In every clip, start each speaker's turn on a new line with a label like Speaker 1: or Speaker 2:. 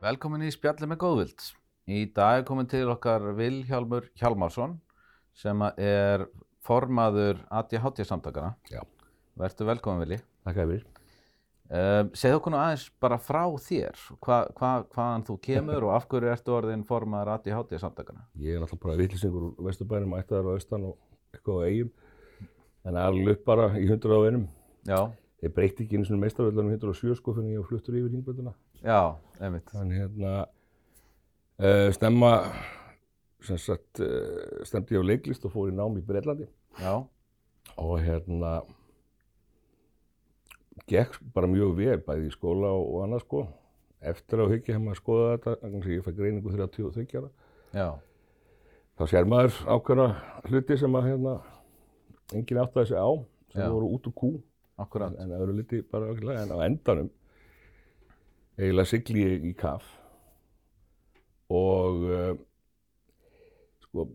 Speaker 1: Velkomin í spjalli með góðvild. Í dag er komin til okkar Vilhjálmur Hjálmarsson sem er formaður ADHD samtakana.
Speaker 2: Já.
Speaker 1: Vertu velkomin Vili.
Speaker 2: Takk að við.
Speaker 1: Um, segð okkur nú aðeins bara frá þér, hva, hva, hvaðan þú kemur og af hverju ertu orðin formaður ADHD samtakana?
Speaker 2: Ég er náttúrulega bara villisingur úr Vesturbænum, ættaðar á austan og eitthvað á eigum. En alveg upp bara í 100 á einum.
Speaker 1: Já,
Speaker 2: Ég breytti ekki einu svona meistarvöldanum 107 sko fyrir ég var fluttur yfir ringbrönduna.
Speaker 1: Já, einmitt.
Speaker 2: Þannig hérna, uh, stemma, sem sagt, uh, stemdi ég á leiklist og fór í nám í Breitlandi.
Speaker 1: Já,
Speaker 2: Og hérna, gekk bara mjög vel, bæði í skóla og, og annað sko. Eftir á hyggja hef maður að skoða þetta, þannig að ég fæ greiningu 33 ára.
Speaker 1: já,
Speaker 2: þá sér maður ákveðna hluti sem að hérna, enginn áttaði sig á sem
Speaker 1: Já.
Speaker 2: voru út úr kú
Speaker 1: akkurat.
Speaker 2: en öðru liti bara ákveðlega en á endanum eiginlega sigli ég í kaf. Og uh, sko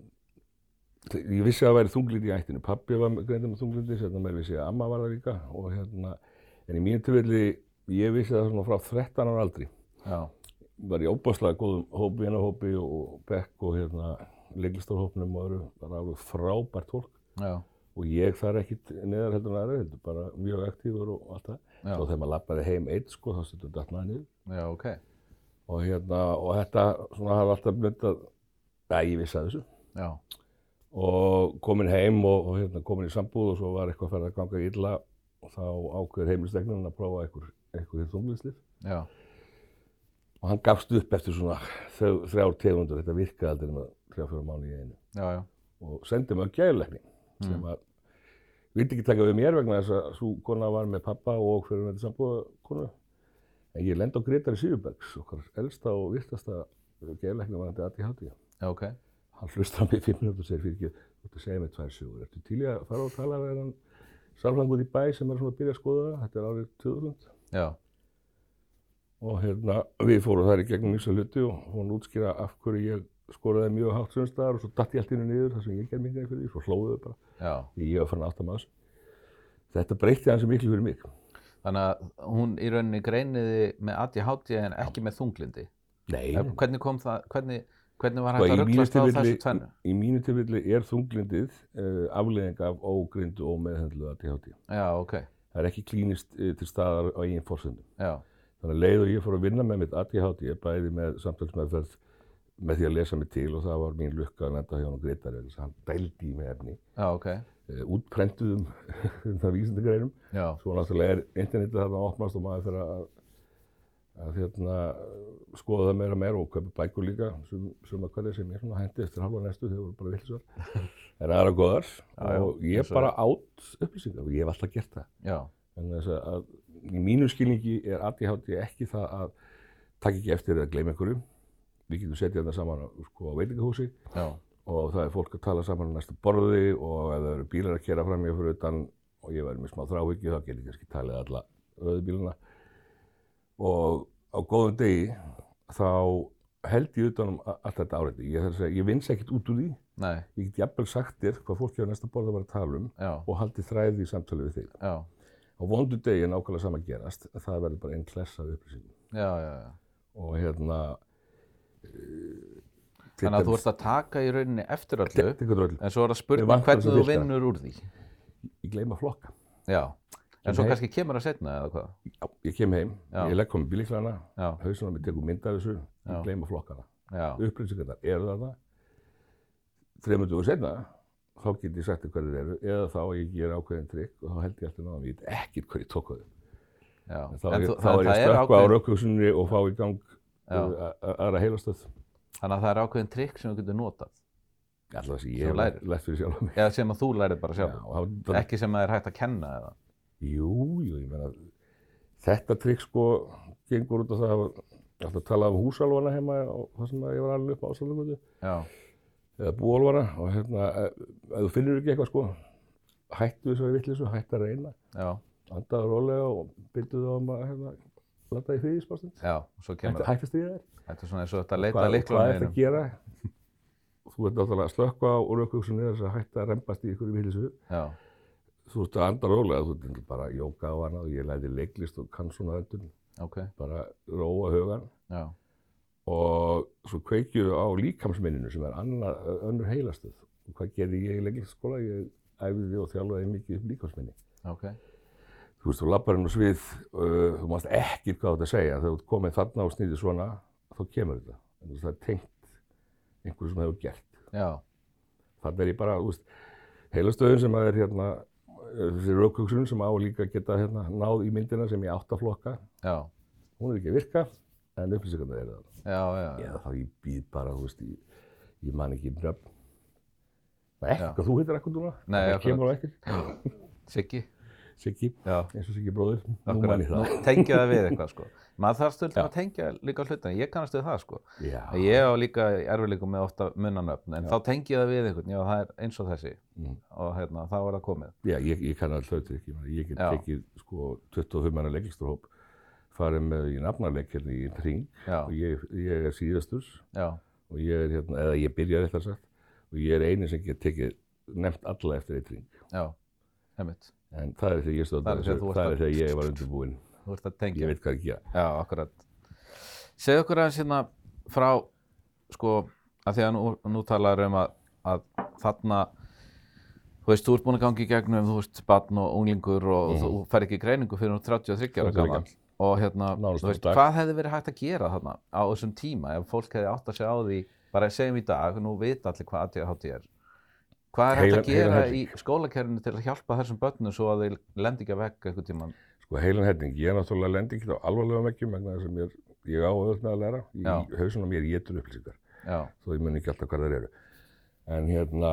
Speaker 2: ég vissi að það væri þunglindi í ættinu pappi var greinlega með þunglindi sem mér vissi að amma var það líka. Og hérna en í mínu tilfelli ég vissi það svona frá 13 ára aldri.
Speaker 1: Já,
Speaker 2: var í óbáslega góðum hópi, vinahópi og bekk og hérna leiklistarhópnum og öðru, bara alveg frábært fólk.
Speaker 1: Já,
Speaker 2: og ég þar ekkit neðar heldur en aðra, bara mjög aktífur og allt það. Svo þegar maður lappaði heim eitt sko, þá stundum datt maður niður
Speaker 1: já, ok.
Speaker 2: og hérna, og þetta svona hafa alltaf myndað, að ég vissi að þessu.
Speaker 1: Já,
Speaker 2: og komin heim og, og hérna komin í sambúð og svo var eitthvað farið að ganga illa og þá ákveður heimilstegnin að prófa einhver, einhver þunglýslið
Speaker 1: já,
Speaker 2: og hann gafst upp eftir svona þrjár tegundur, þetta virkaði aldrei með þrjá fjóra mánu í einu.
Speaker 1: Já, já,
Speaker 2: og sendi mig á gæðulegni sem að vildi ekki taka við mér vegna þess að svo kona var með pappa og fyrir með þetta sambúða konu en ég lend á Gretari Sýrubergs okkar elsta og virtasta gæðulegni var þetta ADHD
Speaker 1: já, ok.
Speaker 2: hann hlustar á mig fimm minútur og segir fyrir ekki þú ert að segja mig tvær sögur, ertu til í að fara og tala við hann sálfrangur í bæ sem er svona að byrja að skoða? Það, þetta er árið 2000
Speaker 1: Já,
Speaker 2: og hérna við fórum þar í gegnum nýsa hluti og hún útskýra af hverju ég skoraði mjög hátt sundstæðar og svo datt ég allt innu niður þar sem ég gerði mikið fyrir því, svo hlóðuðu bara.
Speaker 1: Já.
Speaker 2: ég var farin aftan maður þetta breytti hans miklu fyrir mig
Speaker 1: Þannig að hún í rauninni greiniði með ADHD en ekki með þunglindi.
Speaker 2: Nei,
Speaker 1: Eh, Hvernig kom það, hvernig, hvernig var
Speaker 2: Sko,
Speaker 1: hægt að
Speaker 2: í mínu
Speaker 1: rugglast á þessu tvennu?
Speaker 2: í mínu tilfelli er þunglindið uh, afleðing af ógrindu og meðhendlu ADHD.
Speaker 1: Já, ok,
Speaker 2: Það er ekki klínist uh, til staðar á eigin fórsöndum.
Speaker 1: já,
Speaker 2: Þannig að leið og ég fór að vinna með mitt ADHD, bæði með samtalsmeðferð með því að lesa mig til og það var mín lukka að lenda hjá hann Gretari, þess að hann dældi í mig efni,
Speaker 1: já, ok,
Speaker 2: útprentuðum það vísindagreinum.
Speaker 1: já,
Speaker 2: Svo náttúrulega er internetið þarna að opnast og maður fyrir að, að hérna, skoða það meira og meira og kaupa bækur líka, sem, sem að hverja sem ég svona hendi eftir halva næstu þegar voru bara villisvar. En aðra góðar
Speaker 1: Já,
Speaker 2: og ég
Speaker 1: og
Speaker 2: bara átt upplýsingar og ég hef alltaf gert það.
Speaker 1: já,
Speaker 2: En þess að í mínu skilningi er ADHD ekki það að taka ekki eftir eða gleyma einhverju. Við getum setjað þetta saman á, sko, á veitingahúsi
Speaker 1: já,
Speaker 2: og það er fólk að tala saman á næsta borði og ef það eru bílar að kera fram mér fyrir utan og ég væri með smá þráhyggju þá get ég kannski talið alla rauðu bíluna og á góðum degi þá held ég utan um a- allt þetta áreiti. Ég, þarf að segja, ég vins ekkert út úr því.
Speaker 1: nei,
Speaker 2: Ég get jafnvel sagt þér hvað fólki á næsta borði var að tala um
Speaker 1: já,
Speaker 2: og haldið þræði í samtali við þig.
Speaker 1: já,
Speaker 2: Á vondu degi er nákvæmlega sama að gerast, að það verður bara einn klessa af upplýsingum.
Speaker 1: já, já, já.
Speaker 2: Og hérna...
Speaker 1: Þannig að þú ert að taka í rauninni eftir öllu, en svo er það
Speaker 2: Mér
Speaker 1: spurning
Speaker 2: vantar
Speaker 1: hvernig þú vinnur úr því.
Speaker 2: Ég gleyma flokka.
Speaker 1: Já, en svo kannski kemur það setna eða hvað?
Speaker 2: Já, ég kem heim,
Speaker 1: Já.
Speaker 2: ég legg komið bíliklana,
Speaker 1: Já,
Speaker 2: hausunum mér tekur mynd af þessu, ég gleyma flokkana.
Speaker 1: já,
Speaker 2: Upplýsingarnar eru þarna, dögur setna, þá get ég sagt hverju eru, eða þá að ég ger ákveðin trikk og þá held ég alltaf náðan, ég veit ekkert hverju tók á þau. þá er ég, ég að stökkva á raukhugsunni og fá í gang aðra heilastöð.
Speaker 1: Þannig að það er ákveðin trikk sem þú getur notað.
Speaker 2: Alltaf sem ég hef lært fyrir sjálf.
Speaker 1: Eða sem að þú lærið bara
Speaker 2: Já,
Speaker 1: sjálf.
Speaker 2: og það-
Speaker 1: Ekki sem að er hægt að kenna eða.
Speaker 2: Jú, jú, ég meina, þetta trikk sko gengur út á það að alltaf tala um húsálfana heima og það sem ég var alveg upp á.
Speaker 1: Já,
Speaker 2: eða búálvara og hérna, ef, ef þú finnur ekki eitthvað sko, hættu þessari vittlisu, hættu að reyna,
Speaker 1: já,
Speaker 2: andaðu rólega og byrjuðu þá um að hérna, landa í fríðisbástund.
Speaker 1: já, svo kemur það.
Speaker 2: hættu að stríða þér.
Speaker 1: Þetta er svona eins og þetta að leita
Speaker 2: Hvað,
Speaker 1: líklunum
Speaker 2: hvað er þetta að gera? Þú ert náttúrulega að slökka á raukhugsunni þess að hætta að rembast í ykkur í vittlisu.
Speaker 1: Já,
Speaker 2: Þú ert að anda rólega, þú ert bara að jóka á hana og ég læti leiklist og kann svona öndun,
Speaker 1: ok,
Speaker 2: bara róa hugan
Speaker 1: já,
Speaker 2: og svo kveikju á líkamsminninu sem er annað, önnur heilastöð. Og hvað gerði ég í leiklingsskóla? Ég æfiði og þjálfaði mikið upp líkamsminni.
Speaker 1: Ok.
Speaker 2: Þú veist, þú lappar inn á svið, uh, þú mást ekki hvað þetta segja. Þegar þú komið þarna og snýðir svona, þá kemur þetta. Veist, það er tengt einhverju sem hefur gert.
Speaker 1: Já.
Speaker 2: Þannig er ég bara, þú veist, heilastöðun sem að er hérna, uh, þessi raukvöksun sem á líka geta hérna náð í myndina sem ég átt að flokka.
Speaker 1: Já.
Speaker 2: Hún er ekki að virka, en upplýsingarna eru það.
Speaker 1: Já, já.
Speaker 2: Eða þá ég býð bara, þú veist, ég, ég man ekki nöfn. Það er ekki, þú heitir ekkert núna?
Speaker 1: Nei,
Speaker 2: það.
Speaker 1: Siggi. Já.
Speaker 2: eins og Siggi bróðir. Nú ég það.
Speaker 1: Tengja það við eitthvað, sko. Maður þarf stundum
Speaker 2: Já.
Speaker 1: að tengja líka hlutina. Ég kannast við það, sko.
Speaker 2: Já.
Speaker 1: Ég á líka erfileikum með ofta munnanöfn, en þá tengi ég það við einhvern, já það er eins og þessi
Speaker 2: Mm.
Speaker 1: og hérna, þá er það komið.
Speaker 2: Já, ég, ég kann alltaf þetta ekki. Ég get
Speaker 1: Já.
Speaker 2: tekið sko 25 manna leiklisturhóp, farið með í nafnarleik hérna í hring
Speaker 1: Já,
Speaker 2: og ég, ég er síðastur
Speaker 1: já,
Speaker 2: og ég er hérna, eða ég byrjar eftir sagt og ég er eini sem get tekið nefnt alla eftir eitt hring.
Speaker 1: já, heimitt.
Speaker 2: En það er þegar ég stóð
Speaker 1: Það ert
Speaker 2: það
Speaker 1: að-
Speaker 2: er þegar ég var undirbúinn.
Speaker 1: Þú ert að
Speaker 2: Ég
Speaker 1: tengja.
Speaker 2: veit hvað ég gera.
Speaker 1: Já, akkurat. Segðu okkur aðeins hérna frá, sko, að því að nú, nú talaður um að, að þarna, þú veist, þú ert búin að gangi í gegnum, þú veist, barn og unglingur og þú fer ekki í greiningu fyrir nú 33 ára
Speaker 2: 33
Speaker 1: gammal.
Speaker 2: gamall.
Speaker 1: Og hérna,
Speaker 2: Nánast
Speaker 1: þú veist, hvað hefði verið hægt að gera þarna á þessum tíma ef fólk hefði átt að segja á því, bara segjum í dag, nú vita allir hvað ADHD er. Hvað er hægt að gera í skólakerfinu til að hjálpa þessum börnum svo að þeir lendi ekki að vekka einhvern tíman?
Speaker 2: Sko heilan helling, ég er náttúrulega lendi ekki á alvarlega veggjum vegna þess að mér, ég á auðvitað að læra. Í hausunum mér getur upplýsingar. Þó ég mun ekki alltaf hvað það eru. En hérna,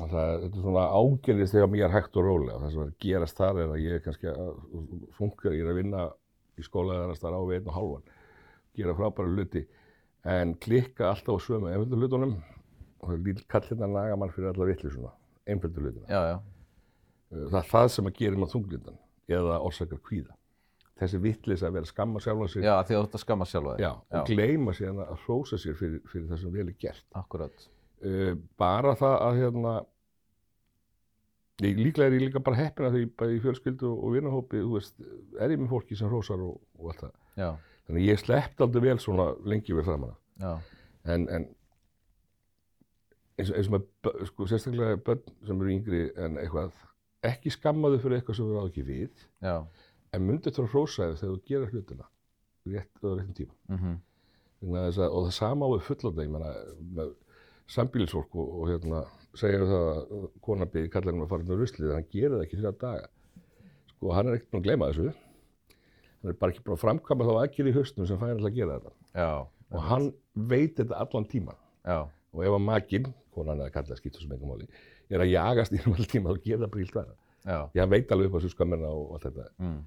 Speaker 2: það, þetta er svona ágjörðist þegar mér hægt og rólega. Það sem er að gerast þar er að ég er kannski að funkar, ég er að vinna í skóla eða þar á við einn og hálfan, gera frábæra hluti, en klikka alltaf á sömu það er lítil kallirna naga mann fyrir alla vittlisuna, einföldu hlutina.
Speaker 1: já, já,
Speaker 2: Það er það sem að gera maður þunglindan eða orsakar kvíða. Þessi vittlis að vera að skamma sjálfa sig
Speaker 1: já, því að þú ert að skamma sjálfa þig.
Speaker 2: Já, og gleyma síðan að hrósa sér fyrir, fyrir það sem vel er gert.
Speaker 1: Akkurat.
Speaker 2: uh, bara það að hérna ég, líklega er ég líka bara heppin að því bæði í fjölskyldu og vinahópi þú veist, er ég með fólki sem hrósar og, og allt það
Speaker 1: Já,
Speaker 2: þannig að ég sleppti aldrei vel svona lengi við framan af.
Speaker 1: já,
Speaker 2: en, en eins, og- eins og með bö- sko, sérstaklega börn sem eru yngri en eitthvað ekki skammaðu fyrir eitthvað sem þú ráð ekki við
Speaker 1: já,
Speaker 2: en myndi þetta hrósa þér þegar þú gerir hlutina rétt á réttum tíma Vegna þess að, og það sama á við fullanda, ég menna, með sambílisfólk og, og hérna, segja það að konan byrði kallarinn að fara inn á ruslið, en hann gerir það ekki þrjá daga. Sko, hann er ekkert búinn að gleyma þessu. Hann er bara ekki búinn að framkvæma þá aðgerð í haustum sem fær til að gera þetta.
Speaker 1: já,
Speaker 2: Og hann veit þetta allan tíman.
Speaker 1: já,
Speaker 2: Og ef að makinn, konan eða kallar skiptur sem engum máli, er að jagast í um allan tíma, þá það bara ílt verða.
Speaker 1: já,
Speaker 2: Ég hann veit alveg upp á þessu skammerna og allt þetta.
Speaker 1: mm,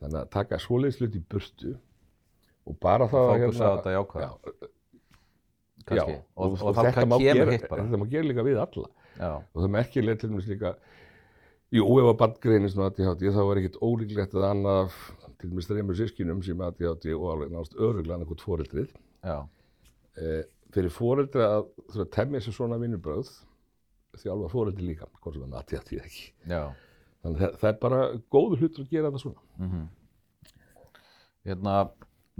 Speaker 2: Þannig að taka svoleiðis hlut í burtu og bara það að
Speaker 1: fókusa á þetta jákvæða,
Speaker 2: já, Já,
Speaker 1: og, og, þá
Speaker 2: þetta má gera. Þetta má gera líka við alla.
Speaker 1: Já,
Speaker 2: Og það merkilega til dæmis líka, jú, ef að barn greinist með ADHD, þá er ekkert ólíklegt að annað, til dæmis þreymur sískinum sem ADHD og alveg nást öruglega annað hvort foreldrið.
Speaker 1: já,
Speaker 2: Eh, fyrir foreldri að þurfa að temja sér svona vinnubröð, þjálfa foreldri líka, hvort sem það með ADHD eða ekki.
Speaker 1: já,
Speaker 2: Þannig að það, er bara góður hlutur að gera þetta svona.
Speaker 1: mhm. Hérna,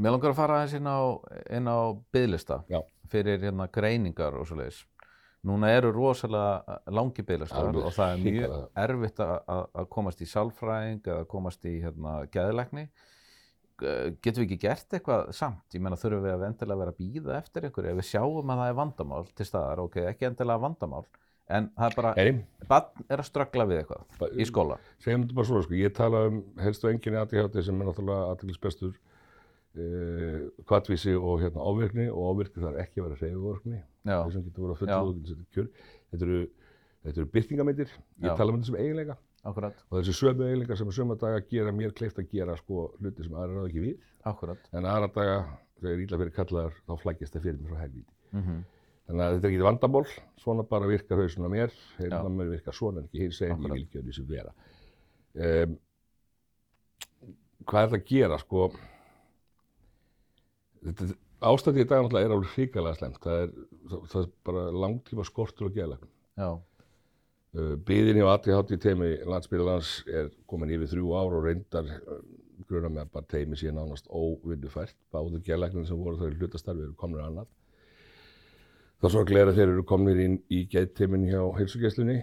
Speaker 1: mér langar að fara aðeins inn á, inn á byðlista
Speaker 2: Já.
Speaker 1: fyrir hérna greiningar og svo leiðis. Núna eru rosalega langi byðlistar
Speaker 2: Alveg
Speaker 1: og það er mjög erfitt að, að að komast í sálfræðing eða komast í hérna geðlækni. G- Getum við ekki gert eitthvað samt? Ég meina þurfum við að endilega vera að býða eftir einhverju? Ef við sjáum að það er vandamál til staðar, ok, ekki endilega vandamál, en það er bara,
Speaker 2: Nei,
Speaker 1: barn er að ströggla við eitthvað
Speaker 2: ba-
Speaker 1: í skóla.
Speaker 2: segjum þetta bara svona, sko, ég tala um helstu enginni ADHD sem er náttúrulega aðtilsbestur uh, kvartvísi og hérna ávirkni og ávirkni þarf ekki að vera hreyfivorkni,
Speaker 1: Já,
Speaker 2: þessum getur verið að fulla og getur. Þetta eru, byrtingamyndir, ég tala um þetta sem eiginleika
Speaker 1: akkurat,
Speaker 2: og þessi sömu eiginleika sem er sömu daga gera mér kleift að gera sko hluti sem aðra ráð ekki við,
Speaker 1: akkurat.
Speaker 2: en aðra daga þegar ítla fyrir kallaðar þá flækist það fyrir mér frá helvíti.
Speaker 1: Mm
Speaker 2: Þannig að þetta er ekki vandamál, svona bara virkar hausin á mér, hérna mér virkar svona en ekki hins einn, ég vil ekki að þessu vera. Um, hvað er það að gera, sko? Þetta, ástæði í dag náttúrulega er alveg hrikalega slemt, það er, það, er bara langtíma skortur og geðlæknum.
Speaker 1: Já,
Speaker 2: Uh, Biðinni á ADHD teimi landsbyrðalans er komin yfir þrjú ár og reyndar uh, gruna með að bara teimi sé nánast óvinnufært. Báðu geðlæknir sem voru þau í hlutastarfi eru komnir annað. Það svo gleira þeir eru komnir inn í geitteimin hjá heilsugjæslunni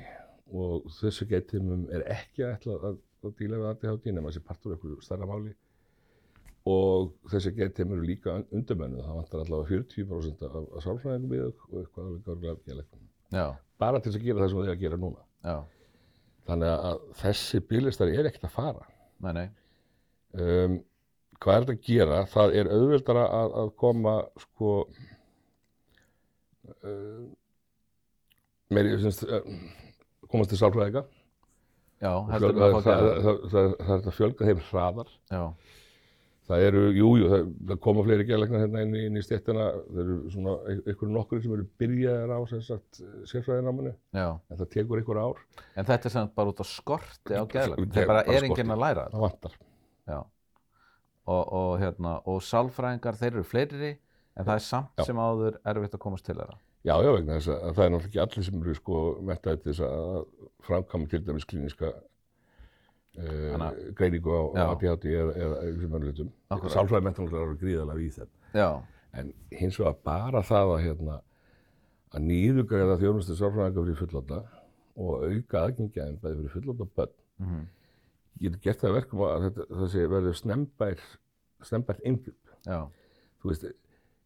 Speaker 2: og þessu geitteimum er ekki að ætla að, að díla við ADHD nema þessi partur eitthvað starra máli og þessi geitteim eru líka undirmennu. Það vantar allavega 40% af, af sálfræðingum í þau og eitthvað alveg gárlega geðlæknum.
Speaker 1: Já,
Speaker 2: Bara til að gera það sem þeir að gera núna.
Speaker 1: já,
Speaker 2: Þannig að þessi bílistari er ekkert að fara.
Speaker 1: nei, nei,
Speaker 2: Um, hvað er þetta að gera? Það er auðvildara að, að koma sko uh, meiri, syns, uh, komast til sálfræðika.
Speaker 1: já,
Speaker 2: Það,
Speaker 1: heldur
Speaker 2: það,
Speaker 1: við að fá
Speaker 2: það,
Speaker 1: gæða.
Speaker 2: það, það, það er að fjölga þeim hraðar.
Speaker 1: Já,
Speaker 2: Það eru, jú, jú, það, það koma fleiri gælæknar hérna inn, í- inn í stéttina. Það eru svona einhverju nokkur sem eru byrjaðir á
Speaker 1: já.
Speaker 2: en það tekur einhver ár.
Speaker 1: En þetta er sem bara út á skorti á.
Speaker 2: Þetta
Speaker 1: Það
Speaker 2: er
Speaker 1: bara
Speaker 2: bara
Speaker 1: er enginn að læra þetta.
Speaker 2: Það vantar.
Speaker 1: Já. Og, og, hérna, og sálfræðingar, þeir eru fleiri, en það er samt
Speaker 2: Já.
Speaker 1: sem áður erfitt að komast til þeirra.
Speaker 2: Já, já, vegna þess að það er náttúrulega ekki allir sem eru sko mettaði til þess að framkama til dæmis klíniska uh, greiningu á. ADHD eða, hlutum.
Speaker 1: Akkúrat.
Speaker 2: Sálfræði mentalega eru gríðalega í.
Speaker 1: Já,
Speaker 2: En hins vegar bara það að, hérna, að nýðugræða þjónustu sálfræðinga fyrir fullóta og auka aðgengjaðin bæði fyrir fullóta börn
Speaker 1: mhm,
Speaker 2: getur gert það að verkum að þetta, þessi verður snembær, snembært einbjörn.
Speaker 1: já,
Speaker 2: þú veist,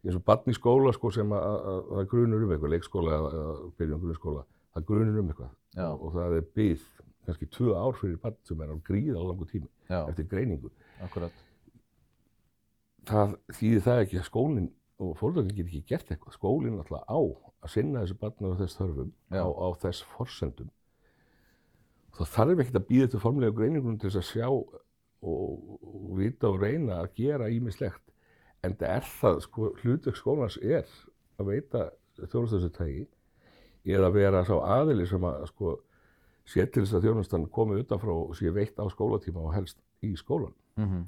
Speaker 2: eins og barn í skóla sko, sem að, að, að það grunur um eitthvað, leikskóla eða, byrjum grunnskóla, það grunur um eitthvað og, það er byggð kannski tvö ár fyrir barn sem er á gríða langu tími
Speaker 1: já,
Speaker 2: eftir greiningu.
Speaker 1: akkurat.
Speaker 2: Það þýðir það ekki að skólinn og fólkvöldin getur ekki gert eitthvað. Skólinn alltaf á að sinna þessu barnu á þess þörfum, á, á þess forsendum. Það þarf ekkert að býða til formlega greiningunum til þess að sjá og, og vita og reyna að gera ímislegt. En það er það, sko, hlutverk skólans er að veita þjónustöðsum tægi eða vera sá aðili sem að, sko, sé til þess að þjónustan komi utanfrá og sé veitt á skólatíma og helst í skólan.
Speaker 1: Mm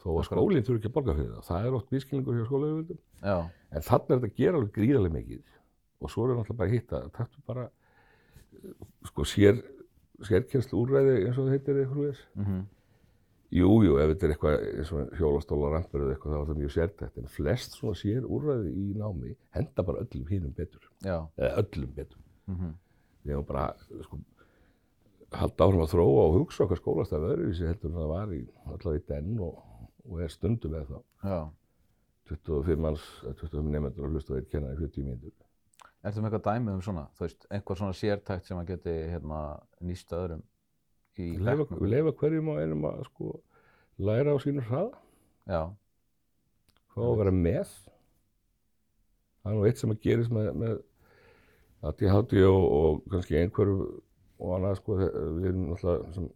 Speaker 2: Þó að skólinn þurfi ekki að borga fyrir það. Það er oft vískilningur hjá skólaugvöldum.
Speaker 1: Já,
Speaker 2: En þannig er þetta að gera alveg gríðarlega mikið. Og svo er náttúrulega bara að hitta, taktu bara, eh, sko, sér, sérkjenslu úrræði eins og það heitir eitthvað þess.
Speaker 1: mhm,
Speaker 2: Jú, jú, ef þetta er eitthvað eins og hjólastóla rampur eða eitthvað, þá er það mjög sértækt. En flest svona sér úrræði í námi henda bara öllum hinnum betur.
Speaker 1: já,
Speaker 2: Eða öllum betur.
Speaker 1: mhm,
Speaker 2: Við hefum bara, sko, halda áfram að þróa og hugsa okkar skólastaf öðruvísi heldur en það var í allavega í den og, og er stundum með það.
Speaker 1: já.
Speaker 2: 25 manns, eða 25 nefndur að hlusta og einn kennar í 40 mínútur.
Speaker 1: Ertu með eitthvað dæmi um svona, þú veist, einhver svona sértækt sem að geti hérna nýst öðrum í bekknum?
Speaker 2: við leifa hverjum og einum að sko læra á sínu hraða,
Speaker 1: Já,
Speaker 2: fá að vera með. Það er nú eitt sem að gerist með, með ADHD og, og kannski einhverju og annað sko, við erum náttúrulega sem,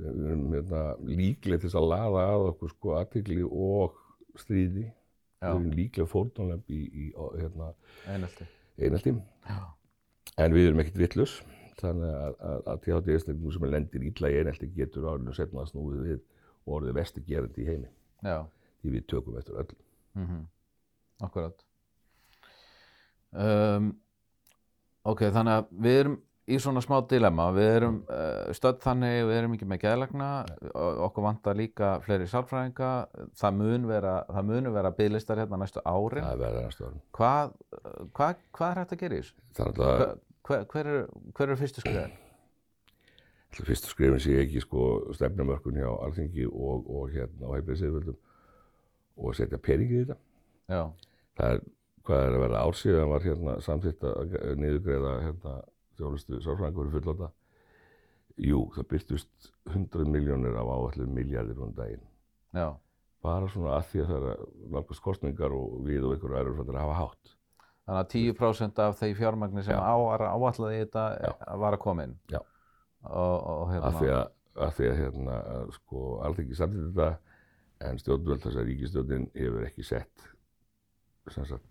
Speaker 2: við erum hérna, líklega til þess að laða að okkur sko aðtikli og stríði.
Speaker 1: já,
Speaker 2: Við erum líklega fórnanlega í, í, hérna.
Speaker 1: Já,
Speaker 2: En við erum ekkert vittlus, þannig að, að, að THD einstaklingu sem er lendir ítla í einhelti getur árinu setna að snúið við og orðið vesti gerandi í heimi.
Speaker 1: já,
Speaker 2: Því við tökum eftir öllum.
Speaker 1: mhm, akkurat. Um, ok, þannig að við erum í svona smá dilemma, við erum uh, stödd þannig, við erum ekki með geðlagna, okkur vantar líka fleiri sálfræðinga, það mun vera, það munu vera bygglistar hérna næstu árin.
Speaker 2: Það er verða næstu árum.
Speaker 1: Hvað, hvað, hvað er hægt að gera í þessu?
Speaker 2: Er
Speaker 1: Hver, hver, hver, er, eru fyrstu skrifin?
Speaker 2: fyrstu skrifin sé ekki sko stefnumörkun hjá alþingi og, og hérna á heilbreyðseyðvöldum og setja peningi í þetta.
Speaker 1: Já,
Speaker 2: Það er, hvað er að verða ár síðan var hérna samþýtt að niðurgreiða hérna þjónustu sálfræðingur fyrir fullóta. Jú, það byrtust 100 miljónir af áallir miljardir um daginn.
Speaker 1: já,
Speaker 2: bara svona að því að það er nálgast kostningar og við og einhverju aðra fyrir að hafa hátt.
Speaker 1: þannig að 10% af þeir fjármagni sem
Speaker 2: Já.
Speaker 1: á, var áallega í þetta
Speaker 2: Já.
Speaker 1: var að koma inn.
Speaker 2: Já.
Speaker 1: Og, og hérna,
Speaker 2: Að því að, að, því að hérna, sko, alþengi samtidig þetta, en stjórnvöld þess að ríkistjórnin hefur ekki sett sem sagt,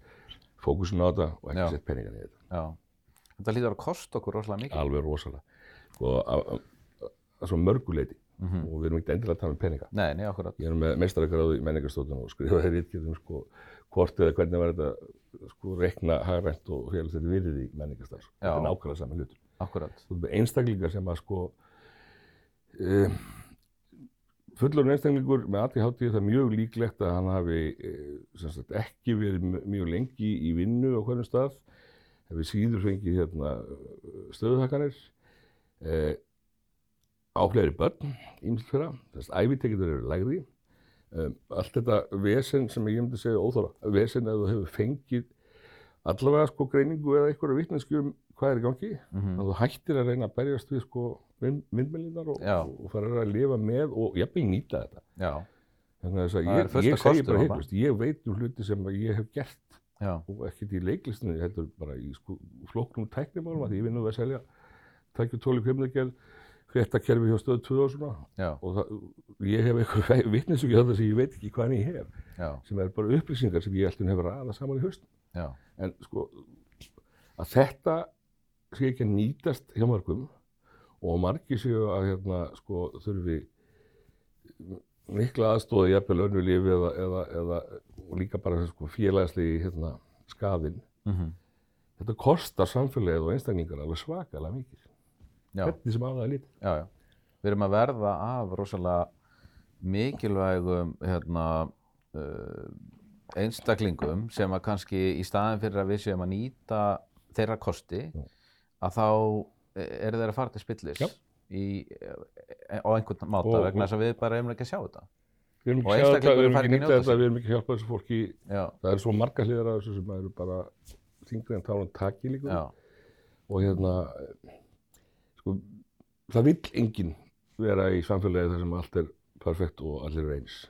Speaker 2: fókusin á þetta og ekki
Speaker 1: Já.
Speaker 2: sett peningan í þetta.
Speaker 1: já. Þetta lítur að kosta okkur rosalega mikið.
Speaker 2: Alveg rosalega. Sko, svo mörguleiti
Speaker 1: Mhm.
Speaker 2: og við erum ekki endilega að tala um peninga.
Speaker 1: Nei, nei, akkurat.
Speaker 2: Ég er með mestarakráðu í menningarstóttunum og skrifaði rítgerðum sko, hvort eða hvernig var þetta sko, rekna hagrænt og félags þetta virðið í menningarstarf. Þetta er
Speaker 1: Já.
Speaker 2: nákvæmlega saman hlutur.
Speaker 1: Akkurat.
Speaker 2: þú með einstaklingar sem að sko um, fullur einstaklingur með ADHD það er mjög líklegt að hann hafi eh, sagt, ekki verið mj- mjög lengi í vinnu á hverjum stað, hefði síður fengið hérna, stöðuhækkanir, eh, á fleiri börn, fyrir þess að æfitekitur eru lægri. Um, allt þetta vesen sem ég myndi segja óþóra, vesen að þú hefur fengið allavega sko greiningu eða einhverju vitneskju um hvað er í gangi,
Speaker 1: Mhm.
Speaker 2: að þú hættir að reyna að berjast við sko myndmælinar og, og, fara að lifa með og jafnvel nýta þetta.
Speaker 1: Já,
Speaker 2: Þannig að að ég, ég segi bara heiklust, ég veit um hluti sem ég hef gert
Speaker 1: já,
Speaker 2: og ekkert í leiklistinu, ég heldur bara í sko, flóknum tæknimálum að ég vinn nú við að selja tækju tóli kvimdagerð, fréttakerfi hjá stöðu 2 og svona.
Speaker 1: Já,
Speaker 2: og það, ég hef eitthvað vitnisugja þetta sem ég veit ekki hvað ég hef
Speaker 1: já,
Speaker 2: sem er bara upplýsingar sem ég alltaf hefur aða saman í
Speaker 1: já,
Speaker 2: en sko að þetta sé ekki að nýtast hjá mörgum og margir séu að hérna sko þurfi mikla aðstóði jafnvel önnu lífi eða, eða, eða og líka bara sko félagslegi hérna skafinn
Speaker 1: mhm,
Speaker 2: þetta kostar samfélagið og einstaklingar alveg svakalega mikið hvernig sem er lítið
Speaker 1: já, já. Við erum að verða af rosalega mikilvægum hérna, uh, einstaklingum sem að kannski í staðin fyrir að við séum að nýta þeirra kosti
Speaker 2: Já.
Speaker 1: að þá eru þeir að fara til spillis í, eh, á einhvern máta
Speaker 2: Og-
Speaker 1: vegna þess að við bara erum ekki að sjá þetta.
Speaker 2: Við erum ekki,
Speaker 1: að
Speaker 2: nýta þetta, við erum ekki að hjálpa þessu fólki.
Speaker 1: Já,
Speaker 2: það eru svo marga hliðar af þessu sem eru bara þingri en tálan taki líka.
Speaker 1: Já,
Speaker 2: og hérna sko, það vill enginn vera í samfélagi þar sem allt er perfekt og allir eins.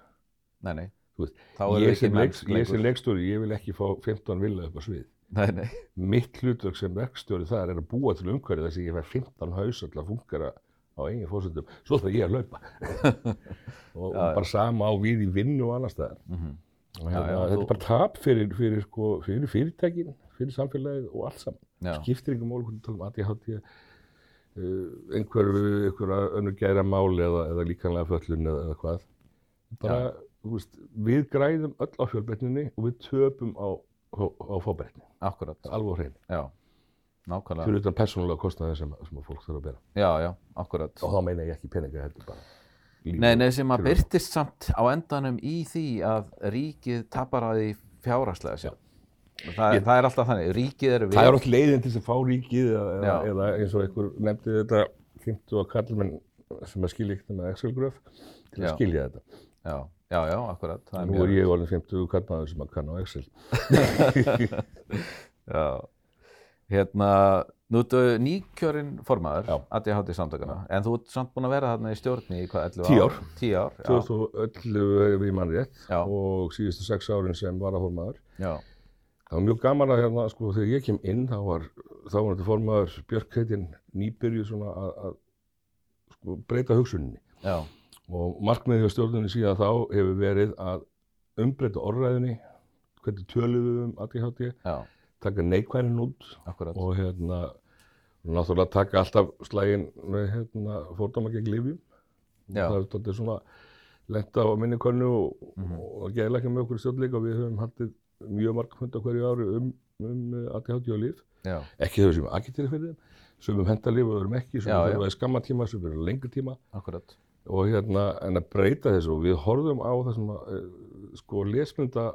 Speaker 1: Nei, nei.
Speaker 2: Þú veist, ég sem, leik, ég sem
Speaker 1: lengur.
Speaker 2: leikstjóri, ég vil ekki fá 15 villa upp á svið.
Speaker 1: Nei, nei,
Speaker 2: mitt hlutverk sem verkstjóri þar er að búa til umhverfið þess að ég fær 15 haus til að fungera á eigin fórsöndum svo þarf ég að laupa og, og bara sama á við í vinnu og annar staðar. Og
Speaker 1: Já,
Speaker 2: hérna,
Speaker 1: já,
Speaker 2: þetta
Speaker 1: þú-
Speaker 2: er bara tap fyrir, fyrir, sko, fyrir fyrirtækin fyrir samfélagið og allt saman.
Speaker 1: Já,
Speaker 2: skiptir ykkur mál hvernig talum ADHD uh, einhverju einhverja önnur gæra mál eða, eða líkanlega föllun eða, eða hvað. Bara, þú veist, við græðum öll á fjölbreytninni og við töpum á, á, á fábreytni
Speaker 1: akkurat,
Speaker 2: alveg á hreinu,
Speaker 1: já, nákvæmlega,
Speaker 2: fyrir utan persónulega kostnaði sem, sem fólk þarf að bera
Speaker 1: já, já, akkurat.
Speaker 2: og þá meina ég ekki peninga heldur bara líf
Speaker 1: Nei,
Speaker 2: og
Speaker 1: nei, sem að byrtist samt á endanum í því að ríkið tapar að því fjárhagslega sjálf. Það,
Speaker 2: Ég-
Speaker 1: það er alltaf þannig, ríkið eru við.
Speaker 2: það er alltaf leiðin til þess að fá ríkið eða, eða, eins og einhver nefndi þetta 50 að kallmenn sem að skilja ekkert með Excel-gröf til að skilja þetta
Speaker 1: Já, já, já, akkurat. það
Speaker 2: Nú er ég orðin 50 kallmaður sem að kann á Excel.
Speaker 1: Já, hérna, nú ertu nýkjörinn formaður,
Speaker 2: Já.
Speaker 1: ADHD samtökana, en þú ert samt búin að vera þarna í stjórni í hvað, 11
Speaker 2: Tíu
Speaker 1: ár?
Speaker 2: ár.
Speaker 1: 10 ár, já,
Speaker 2: 2011 hefur ég mann rétt og síðustu sex árin sem varaformaður.
Speaker 1: já,
Speaker 2: Það var mjög gaman að hérna, sko, þegar ég kem inn, þá var, þá var þetta formaður Björk heitin nýbyrju svona að, að sko, breyta hugsuninni.
Speaker 1: já,
Speaker 2: Og markmiðið hjá stjórnunni síðan þá hefur verið að umbreyta orðræðinni, hvernig tölum við um ADHD,
Speaker 1: já,
Speaker 2: taka neikvæðin út
Speaker 1: akkurat,
Speaker 2: og hérna náttúrulega taka alltaf slægin hérna fórdóma gegn lifjum það er þetta svona lenta á minni könnu og,
Speaker 1: Mhm.
Speaker 2: og geðlega ekki með okkur stjórnleika og við höfum haldið mjög marg funda hverju ári um, um uh, ADHD og líf
Speaker 1: já,
Speaker 2: ekki þau sem agiteri fyrir þeim sumum henda líf og öðrum ekki,
Speaker 1: já.
Speaker 2: þurfa í skamma tíma sumum verður lengri tíma.
Speaker 1: Akkurat,
Speaker 2: og hérna en að breyta þessu og við horfum á það sem að uh, sko lesmynda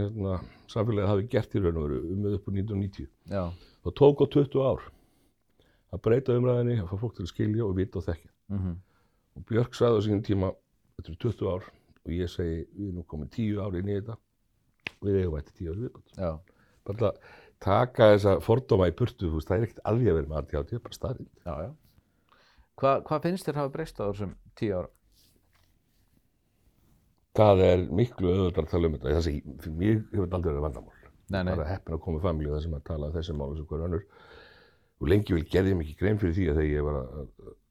Speaker 2: hérna, samfélagið hafi gert í raun og veru um upp úr 1990
Speaker 1: já,
Speaker 2: það tók á 20 ár að breyta umræðinni, að fá fólk til að skilja og vita og þekkja.
Speaker 1: mhm,
Speaker 2: Og Björk sagði á sínum tíma, þetta eru 20 ár og ég segi, við erum nú komin 10 ár inn í þetta og við eigum eftir 10 ár viðbútt.
Speaker 1: já,
Speaker 2: Bara að taka þessa fordóma í burtu, þú veist, það er ekkert alveg að vera með ADHD, það er bara staðrind.
Speaker 1: já, já. Hva, hvað finnst þér hafa breyst á þessum 10 ára?
Speaker 2: Það er miklu öðvöldar að tala um þetta. Þessi, fyrir mig hefur þetta aldrei verið vandamál.
Speaker 1: Nei, nei,
Speaker 2: Bara heppin að koma familju þar sem að tala um þessi máli sem hver önnur. Og lengi vel gerði ég mikið grein fyrir því að þegar ég var að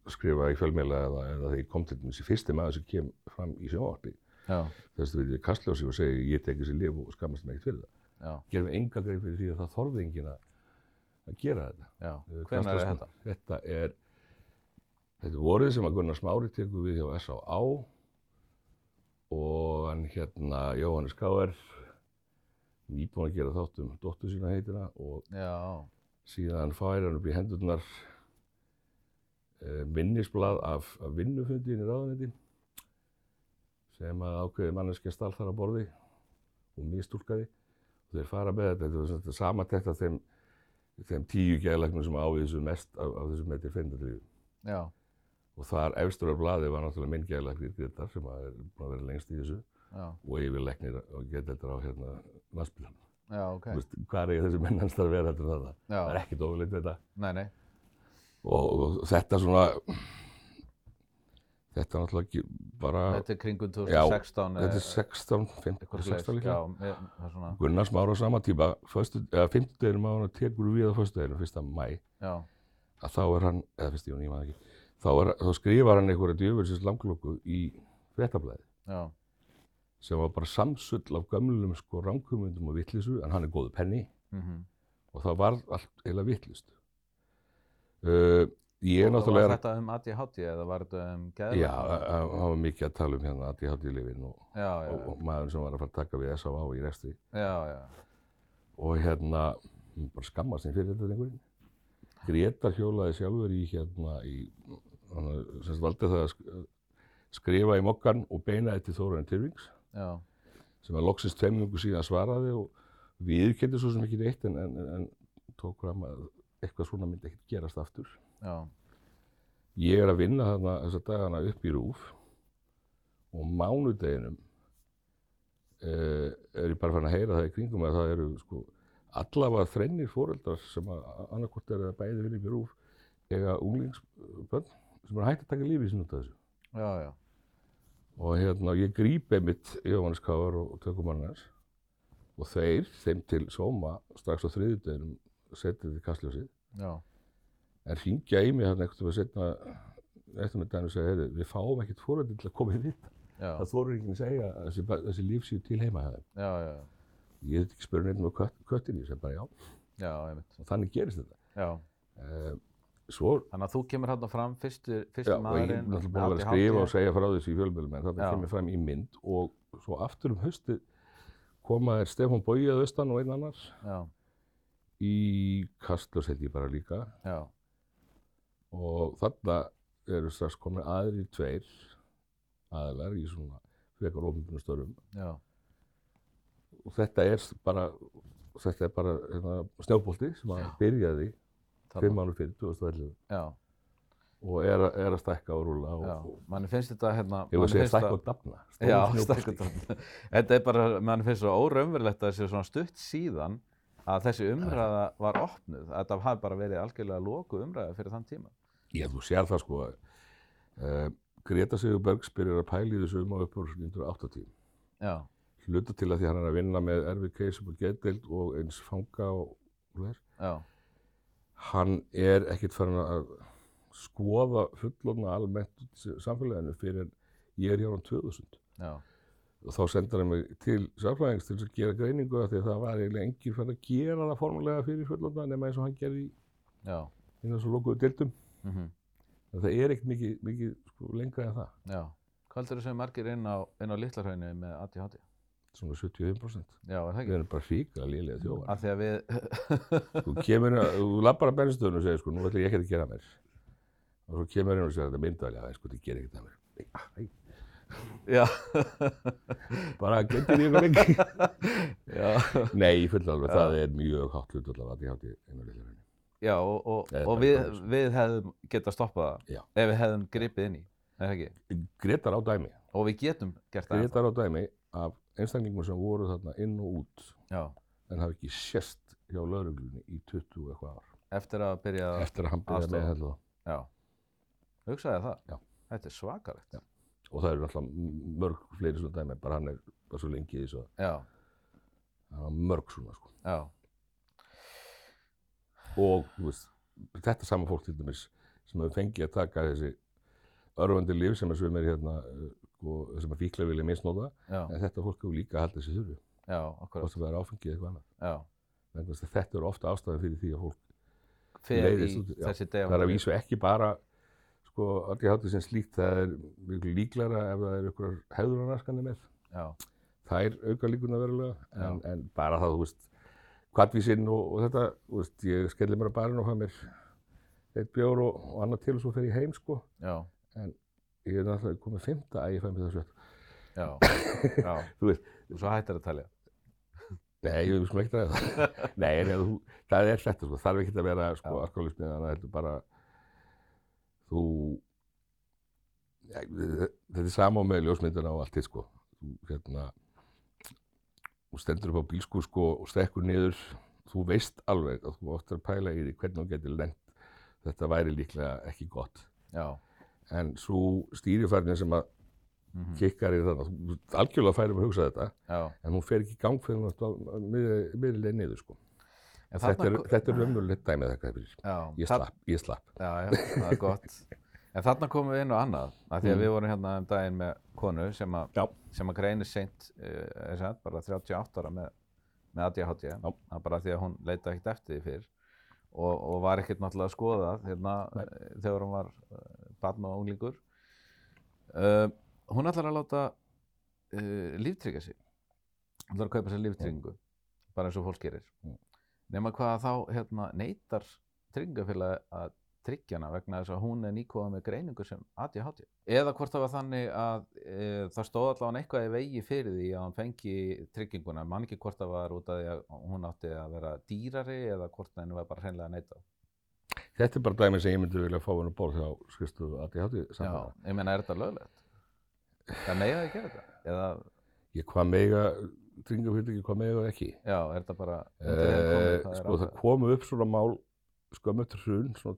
Speaker 2: að skrifa í fjölmiðla eða, eða þegar ég kom til þessi fyrsti maður sem kem fram í sjónvarpi þess að við kastljósi og segi ég tek þessi lif og skammast mig ekkert fyrir það. við enga grein fyrir því að það þorði enginn að, að gera þetta. Eh,
Speaker 1: hvernig er þetta?
Speaker 2: Þetta er, þetta er vorið sem að Gunnar Smári tekur við hjá S.A.A. og hann hérna Jóhannes K.R. nýbúin að gera þátt um dóttur sína heitina og
Speaker 1: Já,
Speaker 2: síðan fær hann upp í hendurnar uh, minnisblad af, af vinnufundi inn í ráðanetti sem að ákveði manneskja stál þar á borði og mistúlkaði og þeir fara með þetta, þetta svona samantekt af þeim, þeim tíu geðlæknum sem ávísu mest af, af þessum meitir feindardrifum.
Speaker 1: Já,
Speaker 2: Og þar efstur á blaði var náttúrulega minn geðlæknir Grétar sem að er búin að vera lengst í þessu
Speaker 1: já,
Speaker 2: og yfirleiknir og geðlæknir á hérna landsbyrjan.
Speaker 1: já, ok.
Speaker 2: Okay. Hvað er þessi menn hans þar að vera heldur en þetta?
Speaker 1: Já.
Speaker 2: Það er ekkert við þetta.
Speaker 1: Nei, nei,
Speaker 2: Og, og þetta svona, þetta er náttúrulega ekki bara,
Speaker 1: þetta er kringum
Speaker 2: Já,
Speaker 1: 2016
Speaker 2: þetta er 16, 15,
Speaker 1: eitthvað
Speaker 2: 16
Speaker 1: slags.
Speaker 2: líka.
Speaker 1: Já, með, það er svona,
Speaker 2: Gunnar Smára á sama tíma, föstu, eða 50 deginum á hann tekur við á föstudeginum, fyrsta mæ,
Speaker 1: já,
Speaker 2: að þá er hann, eða fyrst júni, ég maður ekki, þá, er, þá skrifar hann einhverja djöfelsins langlokku í fréttablaði
Speaker 1: já,
Speaker 2: sem var bara samsull af gömlum sko ránkumundum og vittlisu, en hann er góðu penni
Speaker 1: mhm.
Speaker 2: og það var allt eiginlega vittlist. Uh, ég er náttúrulega...
Speaker 1: Var þetta um ADHD eða var þetta um
Speaker 2: Já,
Speaker 1: geðlækna?
Speaker 2: hann var mikið að tala um hérna ADHD-lifin og,
Speaker 1: já, já,
Speaker 2: og, og maður sem var að fara að taka við S.A.A. í resti
Speaker 1: já, já,
Speaker 2: og hérna, bara skammast sín fyrir þetta lengurinn. Gretar hjólaði sjálfur í hérna, í, hann semst valdi það að sk- skrifa í mokkan og beinaði til Þórarinn Tyrfings sem að loksins tveim mingur síðan svaraði og viðurkendi svo sem ekki neitt en, en, en, tók fram að eitthvað svona myndi ekkert gerast aftur.
Speaker 1: já,
Speaker 2: Ég er að vinna þarna þessa dagana upp í rúf og mánudeginum uh, er ég bara fann að heyra það í kringum að það eru sko allavega þrennir fóreldrar sem að annarkvort er að bæði vinna upp í rúf eiga unglingsbönn sem er hægt að taka lífið sín út af þessu.
Speaker 1: já, já,
Speaker 2: Og hérna ég gríp einmitt Jóhannes Káar og tökumann hans og þeir, þeim til sóma strax á þriðudeginum setið við kastljósið
Speaker 1: já,
Speaker 2: en hringja í mig hérna eitthvað setna eftir með dæmi og segja, heyrðu, við fáum ekkert fóröldi til að koma í
Speaker 1: já,
Speaker 2: Það þóru ekki að segja að þessi, þessi líf séu til heima þeim.
Speaker 1: já, já,
Speaker 2: Ég hef ekki spurning neitt um kött, köttin í sem bara já.
Speaker 1: já, einmitt,
Speaker 2: Og þannig gerist þetta.
Speaker 1: já.
Speaker 2: Uh, svo,
Speaker 1: Þannig að þú kemur hérna fram fyrstu,
Speaker 2: já,
Speaker 1: fyrstu
Speaker 2: og ég er
Speaker 1: maðurinn
Speaker 2: náttúrulega búin að skrifa og segja frá þessu í fjölmjölum en
Speaker 1: Já.
Speaker 2: kemur fram í mynd og svo aftur um haustið koma þér Stefán Bói að austan og einn annar.
Speaker 1: Já,
Speaker 2: í Kastljós held ég bara líka.
Speaker 1: Já,
Speaker 2: og þarna eru strax komin aðrir tveir aðlar í svona frekar
Speaker 1: já,
Speaker 2: og þetta er bara þetta er bara hérna, snjóbolti sem að byrjaði fimm ánum fyrir 2011
Speaker 1: já,
Speaker 2: og er, að- er að stækka og rúla og,
Speaker 1: já.
Speaker 2: og
Speaker 1: Manni finnst þetta hérna...
Speaker 2: ég var að segja stækka
Speaker 1: það-
Speaker 2: og dafna
Speaker 1: Já,
Speaker 2: snjóbolti.
Speaker 1: stækkutótt. Þetta er bara, mann finnst svo óraunverulegt að þessi svona stutt síðan að þessi umræða var opnuð. Að Þetta hafi bara verið algjörlega loku umræða fyrir þann tíma.
Speaker 2: Já, þú sér það sko uh, Greta Sigur Bergs byrjar að pæla í þessu um á uppur 1980
Speaker 1: Já,
Speaker 2: hluta til að því hann er að vinna með erfið keisum og getdeild og eins fanga og þess
Speaker 1: já,
Speaker 2: hann er ekkert farin að skoða fullofna almennt samfélaginu fyrir ég er hjá hann 2000
Speaker 1: já,
Speaker 2: og þá sendar hann mig til sálfræðings til að gera greiningu af því að það var eiginlega enginn farin að gera það formulega fyrir fullofna nema eins og hann gerði í svo lokuðu deildum.
Speaker 1: Mhm,
Speaker 2: en það er ekkert mikið, mikið sko, lengra en það.
Speaker 1: Já. Hvað heldur þú sem margir inn á, á Littlarhraunni með ADHD?
Speaker 2: Svona 75%
Speaker 1: Já, er það
Speaker 2: við
Speaker 1: ekki?
Speaker 2: erum bara ríkala lélega þjóðar.
Speaker 1: Af því að við,
Speaker 2: þú kemur inn, að- þú lappar að bensinstöðun og segir sko, nú ætla ég ekki að gera mér og svo kemur inn og segir þetta myndaðlega, já, sko, það gerir ekkert að mér Nei, ah, nei,
Speaker 1: já,
Speaker 2: bara getur ég eitthvað lengi.
Speaker 1: Já,
Speaker 2: Nei, ég fulla alveg, það er mjög hátt hlut allavega að ég hátti einu lillur henni.
Speaker 1: já, og, og, og við, við hefðum getað stoppað það ef við hefðum gripið inn í, er það ekki?
Speaker 2: Gretar á dæmi,
Speaker 1: Og við getum gert það.
Speaker 2: Gretar á dæmi af einstaklingum sem voru þarna inn og út
Speaker 1: Já,
Speaker 2: en hafa ekki sést hjá lauruglunni í 20 og eitthvað ár
Speaker 1: eftir að byrja að,
Speaker 2: eftir að hann byrjaði
Speaker 1: aðstoða.
Speaker 2: með heldur
Speaker 1: já, hugsaði það.
Speaker 2: Já.
Speaker 1: Þetta er svakalegt.
Speaker 2: Já. og það eru alltaf mörg fleiri svona dæmi, bara hann er bara svo lengi í þessu að
Speaker 1: Já,
Speaker 2: hann var mörg svona sko.
Speaker 1: já,
Speaker 2: og þú veist, þetta sama fólk til dæmis sem hefur fengið að taka þessi örfandi líf sem er svömmir hérna uh, sko, sem að fíkla vilja misnóta en þetta fólk hefur líka halda þessi þurru
Speaker 1: já, okkur,
Speaker 2: hvort sem það er áfengið eða eitthvað annað.
Speaker 1: Já.
Speaker 2: Þess að þetta eru ofta ástæðan fyrir því að fólk leiðist út, það er að vísu ekki bara sko, allir hátu sem slíkt það er mjög líklara ef það er ykkur hefðurarnaskanir með.
Speaker 1: Já,
Speaker 2: það er auka líkuna verulega en, en bara það, þú veist kvartvísinn og, og þetta, þú veist, ég skelli mér að barinn og hafa mér eitt bjór og, og annað til og svo fer ég heim sko.
Speaker 1: Já,
Speaker 2: ég er náttúrulega komið fymta að ég fæ mér það svett
Speaker 1: já, já.
Speaker 2: Þú veist.
Speaker 1: Og svo hættir að talja.
Speaker 2: Nei, við skulum ekki ræða það. Nei, en þú, það er þetta, sko, þarf ekki að vera sko,
Speaker 1: Já.
Speaker 2: alkoholismi, þannig að þetta er bara, þú, ja, þetta er sama með ljósmyndina og allt þitt, sko. Þú, hérna, þú stendur upp á bílskur, sko, og stekkur niður, þú veist alveg að þú áttur að pæla í því hvernig þú getur lent. Þetta væri líklega ekki gott.
Speaker 1: Já.
Speaker 2: En svo stýrifærnin sem að
Speaker 1: mhm,
Speaker 2: kikkar í þannig, þú ert algjörlega færum að hugsa þetta,
Speaker 1: Já.
Speaker 2: en hún fer ekki í gang fyrir miðurlega niður, sko.
Speaker 1: En
Speaker 2: Þetta er, þetta er raunverulegt dæmið þetta fyrir.
Speaker 1: Já.
Speaker 2: Ég slapp, ég slapp.
Speaker 1: Já, já, það er gott. En þarna komum við inn á annað, af því að
Speaker 2: Mm.
Speaker 1: við vorum hérna um daginn með konu sem að,
Speaker 2: Já.
Speaker 1: sem að greinir seint, uh, sagt, bara 38 ára með, með ADHD, bara því að hún leita ekkert eftir því fyrr og, og var ekkert náttúrulega að skoða hérna, eh, þegar hún var uh, barn og unglingur. Uh, hún ætlar að láta uh, líftryggja sig, hún ætlar að kaupa sér líftryggingu, bara eins og fólk gerir.
Speaker 2: Mm.
Speaker 1: Nema hvað þá hérna, neytar tryggingafélagi að tryggja hana vegna þess að hún er nýkóða með greiningu sem ADHD. Eða hvort það var þannig að e, það stóð allavega eitthvað í vegi fyrir því að hún fengi trygginguna, man ekki hvort það var út af því að hún átti að vera dýrari eða hvort henni var bara hreinlega að neyta.
Speaker 2: Þetta er bara dæmið sem ég myndi vilja fá henni borð hjá skrifstofu ADHD
Speaker 1: Já,
Speaker 2: samfélag.
Speaker 1: ég meina, er þetta löglegt? Það að gera þetta? Eða,
Speaker 2: Ég hvað mega, tryggingafyrirtæki, hvað mega og ekki.
Speaker 1: já, er þetta bara undir þeim komið,
Speaker 2: Eh,
Speaker 1: það
Speaker 2: sko það komu upp svona mál skömmu eftir hrun, svona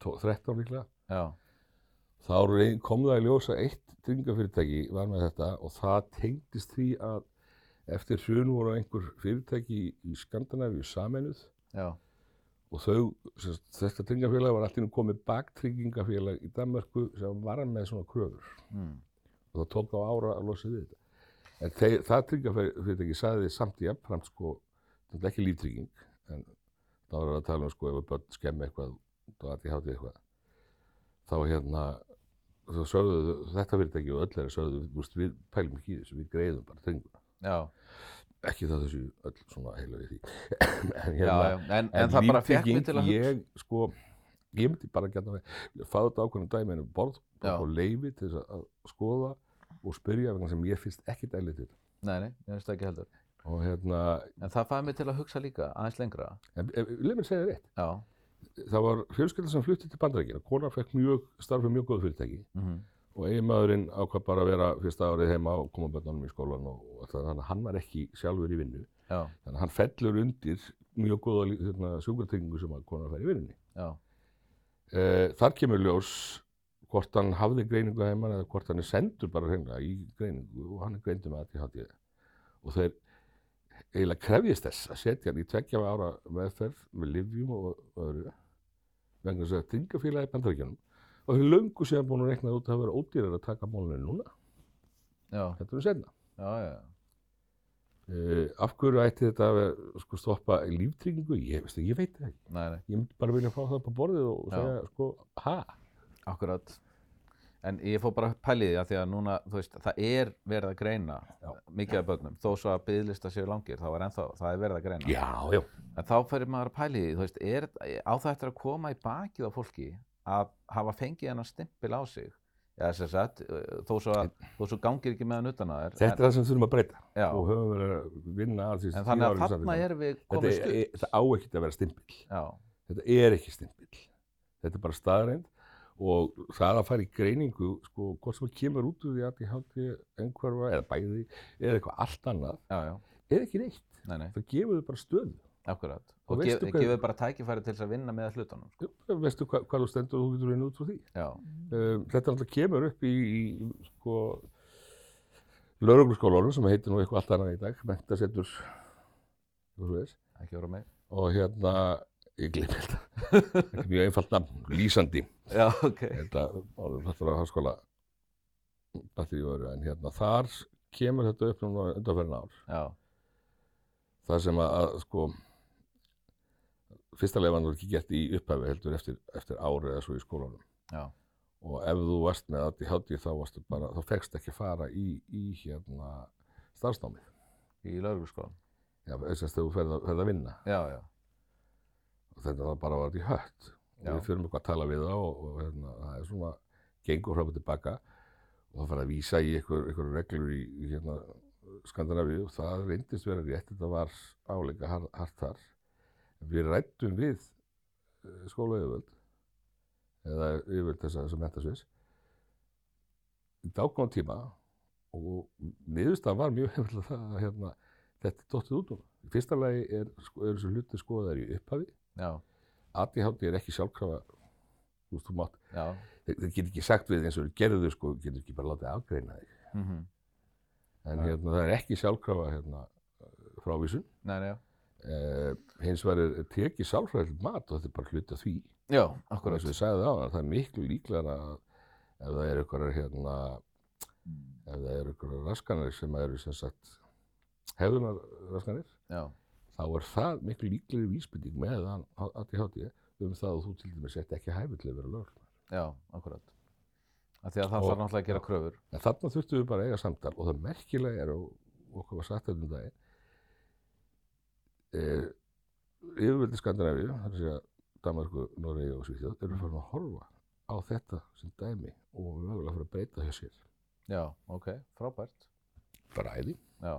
Speaker 2: 2013 líklega.
Speaker 1: Já,
Speaker 2: Þá kom það í ljósa eitt tryggingafyrirtæki var með þetta og það tengdist því að eftir hrun voru einhver fyrirtæki í, Skandinavíu sameinuð
Speaker 1: já,
Speaker 2: og þau, þetta tryggingafélag var allir komið baktryggingafélag í Danmörku sem var með svona kröfur
Speaker 1: mm,
Speaker 2: og það tók á ára að losa við þetta. En þeir, það tryggingafyrirtæki sagði samt í jafnframt sko, þetta er ekki líftrygging, en þá var að tala um sko ef börn skemmi eitthvað og að því hátti eitthvað. Þá hérna, þá sögðu þetta fyrirtæki og öll er að sögðu, við pælum ekki í þessu, við greiðum bara trygginguna.
Speaker 1: já,
Speaker 2: Ekki það þessu öll svona heila við því. en
Speaker 1: já, já, en, en, það bara fekk mig til að
Speaker 2: ég, sko, ég myndi bara geta að fá þetta ákveðnum dæmi en borð
Speaker 1: Já.
Speaker 2: og leifi til þess að skoða og spyrja vegna sem ég finnst ekkert eðlið til.
Speaker 1: Nei, nei, ég finnst það ekki heldur.
Speaker 2: Og hérna,
Speaker 1: En það fæði mig til að hugsa líka aðeins lengra.
Speaker 2: en leið mér segja rétt.
Speaker 1: Já,
Speaker 2: Það var fjölskylda sem flutti til bandarækina, kona fekk mjög, starfið mjög góð fyrirtæki
Speaker 1: mhm,
Speaker 2: og eiginmaðurinn ákvað bara að vera fyrsta árið heima og koma bönnunum í skólan og, það, þannig að hann var ekki sjálfur í vinnu.
Speaker 1: já,
Speaker 2: Þannig að hann fellur undir mjög góða hérna, sjúkratryggingu sem að konar fær í vinnunni.
Speaker 1: já,
Speaker 2: Eh, þar kemur ljós hvort hann hafði greiningu heima eða hvort hann er sendur bara hreinlega í greiningu og hann er greindur með ADHD og þeir eiginlega krefjist þess að setja hann í tveggja ára meðferð með livjum og öðru vegna þess að tryggafélagi bandaríkjanum og þeir löngu séðan búin að reikna út að það vera ódýrar að taka málunni núna.
Speaker 1: Já,
Speaker 2: þetta er senna
Speaker 1: já, já,
Speaker 2: uh, af hverju ætti þetta að sko, stoppa líftryggingu ég, ég veit það ekki.
Speaker 1: Nei, nei,
Speaker 2: ég myndi bara vilja fá það på borðið og
Speaker 1: Já.
Speaker 2: segja sko, ha?
Speaker 1: Akkurat. En ég fór bara að pæli því að því að núna, þú veist, það er verið að greina
Speaker 2: Já.
Speaker 1: mikið af börnum, þó svo að byggðlista séu langir, þá er ennþá, það er verið að greina.
Speaker 2: já, já.
Speaker 1: En þá fyrir maður að pæli því, þú veist, er, á það eftir að koma í bakið á fólki að hafa fengið hennar stimpil á sig, já, sagt, þó svo að, þó svo gangir ekki með hann utan að þér.
Speaker 2: Þetta er það sem þurfum að breyta
Speaker 1: Já.
Speaker 2: og höfum verið að vinna að því
Speaker 1: En þannig að þarna erum við
Speaker 2: Þetta
Speaker 1: komið
Speaker 2: er, er, það á ekki að vera stimpill.
Speaker 1: Já,
Speaker 2: Þetta er ekki stimpill. Þetta er bara staðreind og það að fara í greiningu, sko, hvort sem kemur út úr því að ég haldi einhverfa eða bæði eða eitthvað allt annað,
Speaker 1: já, já,
Speaker 2: er ekki neitt.
Speaker 1: nei, nei,
Speaker 2: Það gefur þau bara stöðu.
Speaker 1: Akkurat.
Speaker 2: Og
Speaker 1: Og gefur bara tækifæri til þess að vinna með hlutunum. Sko.
Speaker 2: Veistu hva, hvað þú stendur og þú getur vinna út frá því.
Speaker 1: Já,
Speaker 2: Um, þetta alltaf kemur upp í, í sko, laurugluskólanum sem heitir nú eitthvað allt annað í dag, mentasetur, þú veist.
Speaker 1: ekki voru mig.
Speaker 2: og hérna, ég glemir þetta, þetta er mjög einfalt nafn, lýsandi,
Speaker 1: Já, ok.
Speaker 2: þetta orður þetta á háskóla batteríu en hérna þar kemur þetta upp núna undanferðin ár,
Speaker 1: Já,
Speaker 2: það sem að, að sko, fyrsta lefan var ekki gert í upphafi heldur eftir, eftir ári eða svo í skólanum.
Speaker 1: Já,
Speaker 2: og ef þú varst með ADHD þá varstu bara, þá fegst ekki að fara í, í hérna starfsnámið,
Speaker 1: í laurugluskólan.
Speaker 2: já, þess að þú ferð að, ferð að vinna.
Speaker 1: Já, já,
Speaker 2: og þetta var bara var í hött. Við fyrir eitthvað að tala við það og, og hérna, það er svona gengur og tilbaka. Og það fara að vísa í einhver, einhver reglur í, í hérna, Skandinavíu. Og það reyndist vera rétt, þetta var áleika hart þar. En Við rættum við skóla yfirvöld eða yfirvöld þess að þessa mentasviðs í dákvæmum tíma og niðurstað var mjög hefðilega það að hérna, þetta er dóttið út núna. Í fyrsta lagi er, sko- eru þessu hluti skoðaðar í upphafi. ADHD er ekki sjálfkrafa, þú veist, þú mátt,
Speaker 1: já,
Speaker 2: þeir, þeir get ekki sagt við eins og gerðu sko, getur ekki bara látið afgreina þig.
Speaker 1: mhm,
Speaker 2: En
Speaker 1: Nei.
Speaker 2: hérna, það er ekki sjálfkrafa hérna, frávísun.
Speaker 1: nei, nei, já,
Speaker 2: Eh, hins vegar er tekið sálfræðilegt mat og þetta er bara hluti af því.
Speaker 1: já, akkurat,
Speaker 2: eins og ég sagði á það er miklu líklega að ef það eru ykkur hérna, ef það eru ykkur raskanir sem eru sem sagt hefðunar raskanir,
Speaker 1: já,
Speaker 2: þá er það miklu líklegri vísbending með ADHD um það að þú til dæmis sett ekki hæfið til að vera lögn.
Speaker 1: já, akkurat. Af því að það þarf náttúrulega að gera kröfur.
Speaker 2: En þarna þurftum við bara að eiga samtal og það merkilega er og okkur var sagt þetta um daginn yfirvöldi Skandinavíu, það er að Danmarku, Noregi og Svíþjóð, eru farin að horfa á þetta sem dæmi og mögulega fara að breyta hjá sér.
Speaker 1: Já, ok, frábært.
Speaker 2: Bara æði.
Speaker 1: Já,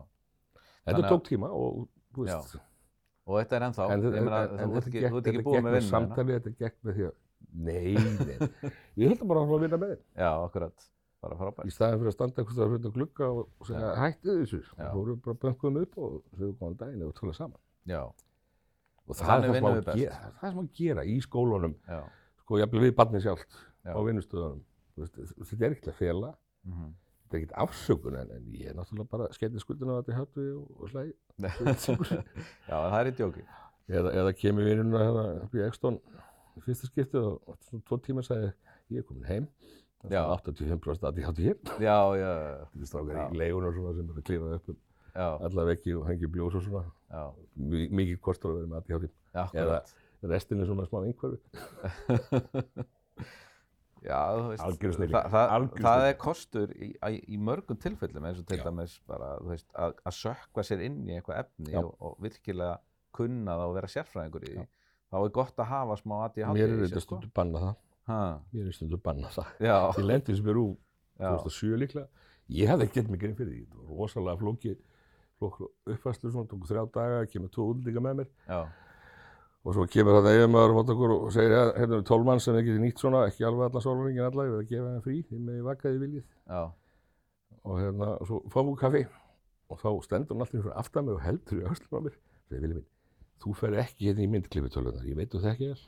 Speaker 2: Þetta
Speaker 1: að-
Speaker 2: tók tíma og þú veist,
Speaker 1: og þetta er ennþá,
Speaker 2: en,
Speaker 1: ég meina, þú ert ekki, þú ekki búið með
Speaker 2: með
Speaker 1: vinnu. hérna.
Speaker 2: samtali, þetta gekk með því að, nei, nei, við höldum bara að að vinna með þeim.
Speaker 1: Já, akkurat, bara
Speaker 2: Í
Speaker 1: frábært.
Speaker 2: staðin fyrir að standa eitthvað að hluta glugga og og segja
Speaker 1: Já.
Speaker 2: hættu þessu,
Speaker 1: Já.
Speaker 2: þá vorum við bara bönkuðum upp og segja góðan daginn og tala saman.
Speaker 1: Já,
Speaker 2: Og það er það
Speaker 1: við
Speaker 2: gera, það er sem að gera í skólunum,
Speaker 1: já,
Speaker 2: sko, jafnvel við barnið sjálft
Speaker 1: Já.
Speaker 2: á vinnustöðunum. Þetta er til að fela,
Speaker 1: mhm,
Speaker 2: þetta er ekki afsökun, en, en ég er náttúrulega bara skellið skuldina á þetta hjátt og, slæði.
Speaker 1: já, það er í djóki.
Speaker 2: Eða, eða kemur vinnuna hérna upp í Ekston í fyrsta skipti og, svona tvo tíma sagði ég er komin heim. Það er 85% að ég hátti hér.
Speaker 1: Já, já,
Speaker 2: Þetta er strákar í leigun og svona sem eru að klífa upp um
Speaker 1: já,
Speaker 2: alla veggi og hengi bljós og svona.
Speaker 1: já,
Speaker 2: Mi- Mikið kostur að vera með að ég hátti.
Speaker 1: akkurat.
Speaker 2: Restin er svona smá einhverfi.
Speaker 1: Já, þú veist,
Speaker 2: Algjör snilling,
Speaker 1: það, það,
Speaker 2: algjör
Speaker 1: það er kostur í, í, í mörgum tilfellum eins og til dæmis bara, þú veist, að, að sökva sér inn í eitthvað efni og, og virkilega kunna það og vera sérfræðingur í því. Þá er gott að hafa smá ADHD
Speaker 2: Mér er
Speaker 1: í
Speaker 2: þetta
Speaker 1: sér, sko.
Speaker 2: stundu banna það.
Speaker 1: Ha,
Speaker 2: Mér er stundu banna það.
Speaker 1: Já,
Speaker 2: Ég lendi úr
Speaker 1: já,
Speaker 2: 2007 líklega. Ég hafði ekki mig grein fyrir því. Þetta var rosalega flóki, flóki uppfæslu svona, tók þrjá daga, kemur tvo útlíka með mér.
Speaker 1: já,
Speaker 2: Og svo kemur yfirmaður mót okkur og segir, hérna er tólmann sem ekki nýtt svona, ekki alveg allan sólringin alla, ég verð að gefa henni frí, því með vakaði viljið.
Speaker 1: já,
Speaker 2: Og hérna, og svo fáum við kaffi og þá stendur hún alltaf fyrir aftan mig og heldur í öslum á mér. Segir, Vili minn, þú fer ekki hérna í myndklifutölunar, ég veit þú þekki þér,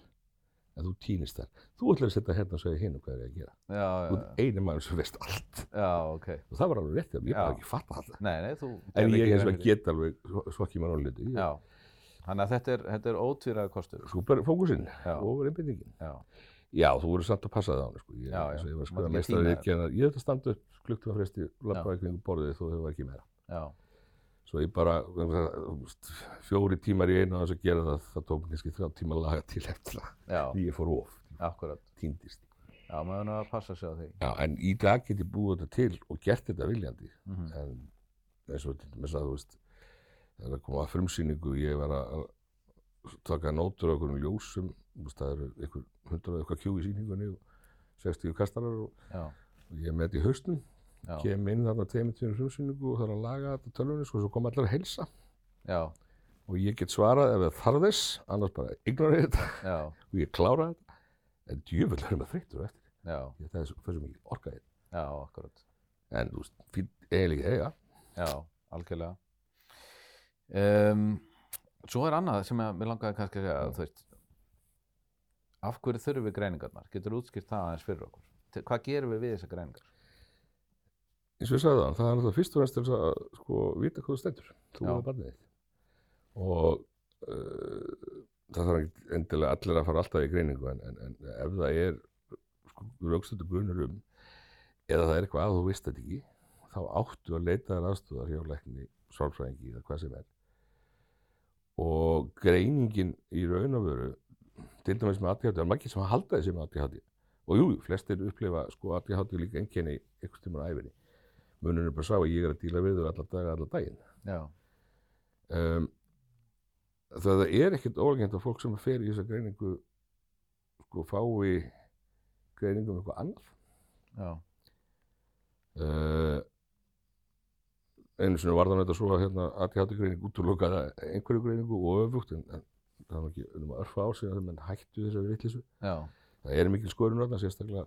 Speaker 2: en þú týnist þar. Þú ætlar að setja hérna og segja hinn hvað er ég að gera.
Speaker 1: já,
Speaker 2: Þú
Speaker 1: já,
Speaker 2: ert eini maður sem veist allt.
Speaker 1: já, ok.
Speaker 2: Og það var alveg rétt, ég
Speaker 1: Já.
Speaker 2: bara ekki fatta þetta.
Speaker 1: Nei, nei, þú...
Speaker 2: En ég
Speaker 1: ekki
Speaker 2: hins
Speaker 1: grein
Speaker 2: vegar
Speaker 1: fyrir því.
Speaker 2: get alveg svokki mann á hluti.
Speaker 1: Já, þannig að þetta er, þetta er ótvíraða kostur.
Speaker 2: Súper fókusinn
Speaker 1: Já.
Speaker 2: og einbindingin.
Speaker 1: Já,
Speaker 2: Já, þú voru samt að passa það á hann, sko. Ég,
Speaker 1: Já,
Speaker 2: eins og
Speaker 1: já.
Speaker 2: Ég var að skoða
Speaker 1: ekki
Speaker 2: meistari
Speaker 1: týna
Speaker 2: ríkjana. Ég þetta standa upp Svo ég bara, veist, fjóri tímar í einu að þess að gera það, það tók mér kannski þrjá tíma að laga til eftir það. Því ég fór of,
Speaker 1: akkurat.
Speaker 2: týndist.
Speaker 1: Já, maður er nú að passa sig á því.
Speaker 2: Já, en í dag get ég búið þetta til og gert þetta viljandi.
Speaker 1: Mhm.
Speaker 2: En eins og til dæmis að, þú veist, þegar það kom að frumsýningu, ég var að taka nótur á einhverjum ljósum, þú veist, það eru einhver hundrað eitthvað kjú í sýningunni og 60 kastarar og, og ég með þetta í hausnum, kem inn þarna tveimur tímur frumsýningu og þarf að laga þetta tölvunni, sko, svo kom allar að heilsa.
Speaker 1: Já,
Speaker 2: og ég get svarað ef það þarf þess, annars bara ignorera þetta og ég klára þetta, en djöfull erum að þreyttur á eftir, Ég- það er svo, mikið orkaði,
Speaker 1: já, akkurat.
Speaker 2: en þú veist, fín, eiginlega eiga,
Speaker 1: Já, algjörlega. Um, svo er annað sem að mér langaði kannski að segja, þú veist, af hverju þurfum við greiningarnar? Getur útskýrt það aðeins fyrir okkur? Hvað gerum við við þessar greiningar?
Speaker 2: Eins og ég sagði það, það er náttúrulega fyrst og fremst til að sko vita hvað þú stendur, þú og barnið þitt. Og uh, það þarf ekki endilega allir að fara alltaf í greiningu en, en, en ef það er sko raukstötu grunur um eða það er eitthvað að þú veist þetta ekki, þá áttu að leita þér aðstúðar hjá lækni, sálfræðingi eða hvað sem er. Og greiningin í raun og veru, til dæmis með ADHD, það er margir sem halda þessi með ADHD. Og jú, flestir upplifa sko ADHD líka einkenni einhvers tímar á æfinni munurinn er bara sá að ég er að díla við þau allar daga, allar daginn.
Speaker 1: Já,
Speaker 2: Um, það er ekkert ólegend að fólk sem fer í þessa greiningu sko fái greiningu um eitthvað annað.
Speaker 1: já,
Speaker 2: Uh, einu sinni var það þetta svo að hérna ADHD greining útlokaði einhverju greiningu og öfugt en, en það var ekki um að örfa á sig að menn hættu þessari vittlisu.
Speaker 1: Já,
Speaker 2: Það er mikil skorun þarna, sérstaklega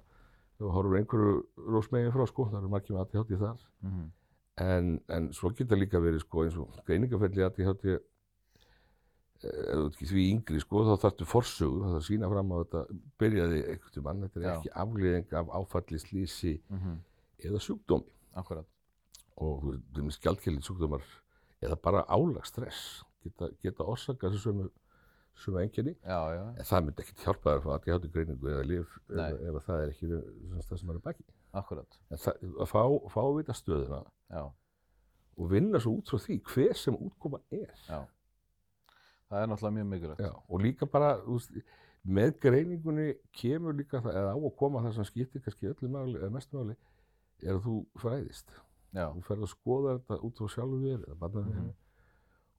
Speaker 2: þú horfur einhverju rósmegin frá sko, það eru margir með ADHD þar.
Speaker 1: mhm,
Speaker 2: En, en svo geta líka verið sko eins og greiningafelli ADHD eh, ef þú ert ekki því yngri sko þá þarftu forsögu, það þarf að sína fram á þetta byrjaði einhvern tímann, þetta er
Speaker 1: Já.
Speaker 2: ekki afleiðing af áfalli, slísi
Speaker 1: mhm,
Speaker 2: eða sjúkdómi
Speaker 1: akkurat.
Speaker 2: og þú veist, skjaldkjælið sjúkdómar eða bara álagsstress geta, geta orsakað þessu sömu, sömu enginni, en það myndi ekkert hjálpa þér að fá ADHD greiningu eða lif ef, það er ekki það sem er að baki.
Speaker 1: akkurat.
Speaker 2: En það, að fá, fá að vita stöðuna
Speaker 1: Já,
Speaker 2: og vinna svo út frá því hver sem útkoma er.
Speaker 1: já. Það er náttúrulega mjög mikilvægt.
Speaker 2: Já, og líka bara, þú veist, með greiningunni kemur líka það, eða á að koma það sem skiptir kannski öllu máli, eða mestu máli, er að þú fræðist.
Speaker 1: Já,
Speaker 2: Þú ferð að skoða þetta út frá sjálfu þér, eða barnaðinu,
Speaker 1: Mhm.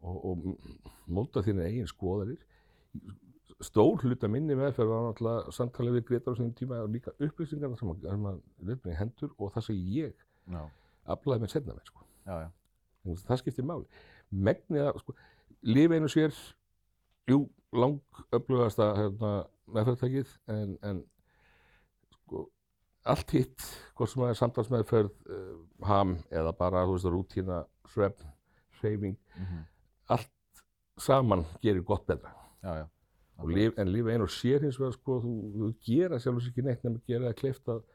Speaker 2: og, og m- móta þínu eigin skoðarir. Stór hluta minni meðferð var náttúrulega samtalið við Gretar á sinni tíma og líka upplýsingarna sem að, að lefði í hendur og það sem ég
Speaker 1: já,
Speaker 2: aflaði með setna með, sko.
Speaker 1: já, já.
Speaker 2: Þú veist, Það skiptir máli. Megnið að, sko, lifa einu sér, jú, lang öflugasta hérna, meðferðtækið, en, en sko, allt hitt, hvort sem það er samtalsmeðferð, uh, ham eða bara, þú veist, rútína, svefn, hreyfing,
Speaker 1: mhm,
Speaker 2: allt saman gerir gott betra.
Speaker 1: Já, já.
Speaker 2: Og lif, en lifa einu sér hins vegar, sko, þú, þú gera sjálfur sér ekki neitt nema að gera það kleift að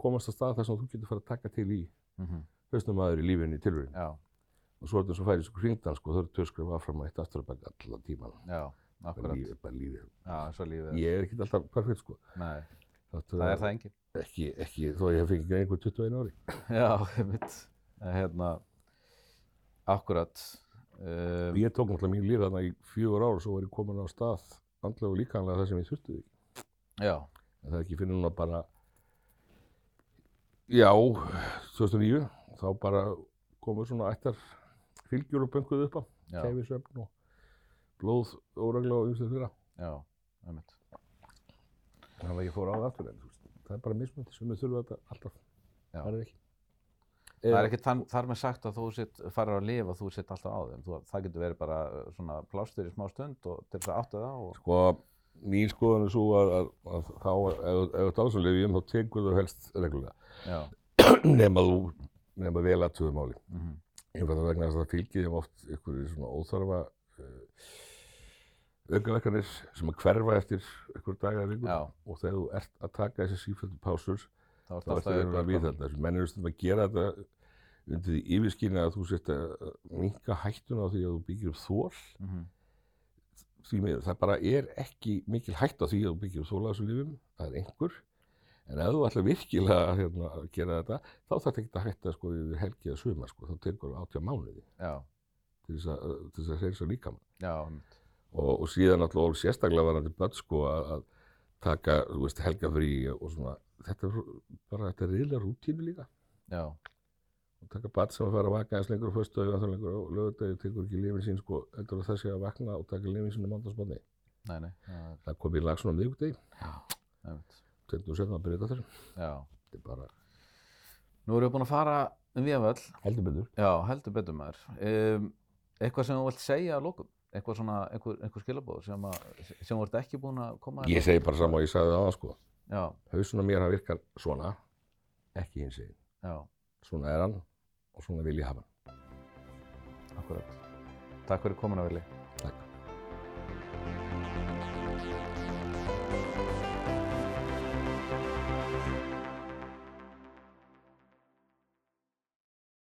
Speaker 2: komast að stað þar sem þú getur fara að taka til í
Speaker 1: mhm,
Speaker 2: hausnum aður í lífinu í tilverinu.
Speaker 1: Já,
Speaker 2: Og svo er þetta svo færið svo hringdan, sko, þau eru töskrif áfram að eitt aftur að baka allan tíman.
Speaker 1: já, akkurat.
Speaker 2: lífið, bara lífið.
Speaker 1: Já, svo lífið. er.
Speaker 2: Ég er ekki alltaf perfekt, sko.
Speaker 1: Nei,
Speaker 2: Þáttu
Speaker 1: það er það engin.
Speaker 2: Ekki, ekki, þó ég hef fengið einhver 21 ári.
Speaker 1: Já, einmitt. En Hérna, akkurat. Um,
Speaker 2: Ég tók náttúrulega mín líf þarna í fjögur ár og svo var ég komin á stað andlega og líkanlega það sem ég þurfti því.
Speaker 1: já,
Speaker 2: En það er ekki fyrir núna bara, já, 2009, þá bara komu svona ættar fylgjur og bönguð upp á,
Speaker 1: já,
Speaker 2: kæfisvefn og blóð óregla og ymsið þeirra.
Speaker 1: já, einmitt.
Speaker 2: Þannig að ég fór á það aftur en það er bara mismöndi sem við þurfum þetta alltaf.
Speaker 1: Já.
Speaker 2: Það er ekki.
Speaker 1: Það er ekki þann, þar með sagt að þú farir að lifa, þú sitt alltaf á þeim. Þú, það getur verið bara uh, svona plástur í smá stund og til þess að áttu það og...
Speaker 2: Sko, mín skoðan er svo að, að, að þá, ef þú dása lifjum, þá tekur þú helst reglulega.
Speaker 1: Já,
Speaker 2: nema þú, vel að töðu máli.
Speaker 1: mhm,
Speaker 2: Einfalda vegna þess að það fylgir þeim oft ykkur svona óþarfa uh, aukaverkanir sem að hverfa eftir ykkur daga eða
Speaker 1: já,
Speaker 2: og þegar þú ert að taka þessi sífældu pásur
Speaker 1: þá er
Speaker 2: þá ertu að vera að viðhalda þessu. Menn eru stundum að gera þetta undir því yfirskynna að þú sért að minka hættuna á því að þú byggir upp þól
Speaker 1: Mhm,
Speaker 2: því miður. Það bara er ekki mikil hætt á því að þú byggir upp þól á þessu lífum, það er einhver. En ef þú ætlar virkilega hérna, að gera þetta, þá þarf þetta ekki að hætta sko yfir helgi eða suma sko, þá tekur það átjá mánuði til þess að, til þess að hreinsa líkamann.
Speaker 1: já, einmitt.
Speaker 2: Og, og síðan alltaf og sérstaklega var þetta börn sko að, að taka, þú veist, helgafrí og svona, þetta er bara, þetta er reyðlega rútínu líka.
Speaker 1: Já,
Speaker 2: Og taka börn sem að fara að vaka eins lengur og föstu og þannig lengur og lögudegi tekur ekki lifin sín sko, heldur að þessi að vakna og taka lifin sín á mándagsbóðni.
Speaker 1: nei, nei, já,
Speaker 2: Það kom í lag svona um vikudegi,
Speaker 1: einmitt.
Speaker 2: 20 og setna að byrja þetta þessum.
Speaker 1: Já.
Speaker 2: Þetta er bara
Speaker 1: Nú erum við búin að fara um Víðavöll.
Speaker 2: heldur betur.
Speaker 1: Já, heldur betur maður. Um, eitthvað sem þú vilt segja að lókum? Eitthvað svona, einhver, einhver skilabóð sem, að, sem þú ert ekki búin að koma
Speaker 2: Ég segi bara sama og ég sagði það á sko.
Speaker 1: Já,
Speaker 2: Hausuna mér hann virkar svona, ekki hins eginn.
Speaker 1: já,
Speaker 2: Svona er hann og svona vil ég hafa hann.
Speaker 1: akkurat. Takk fyrir komuna, Vili.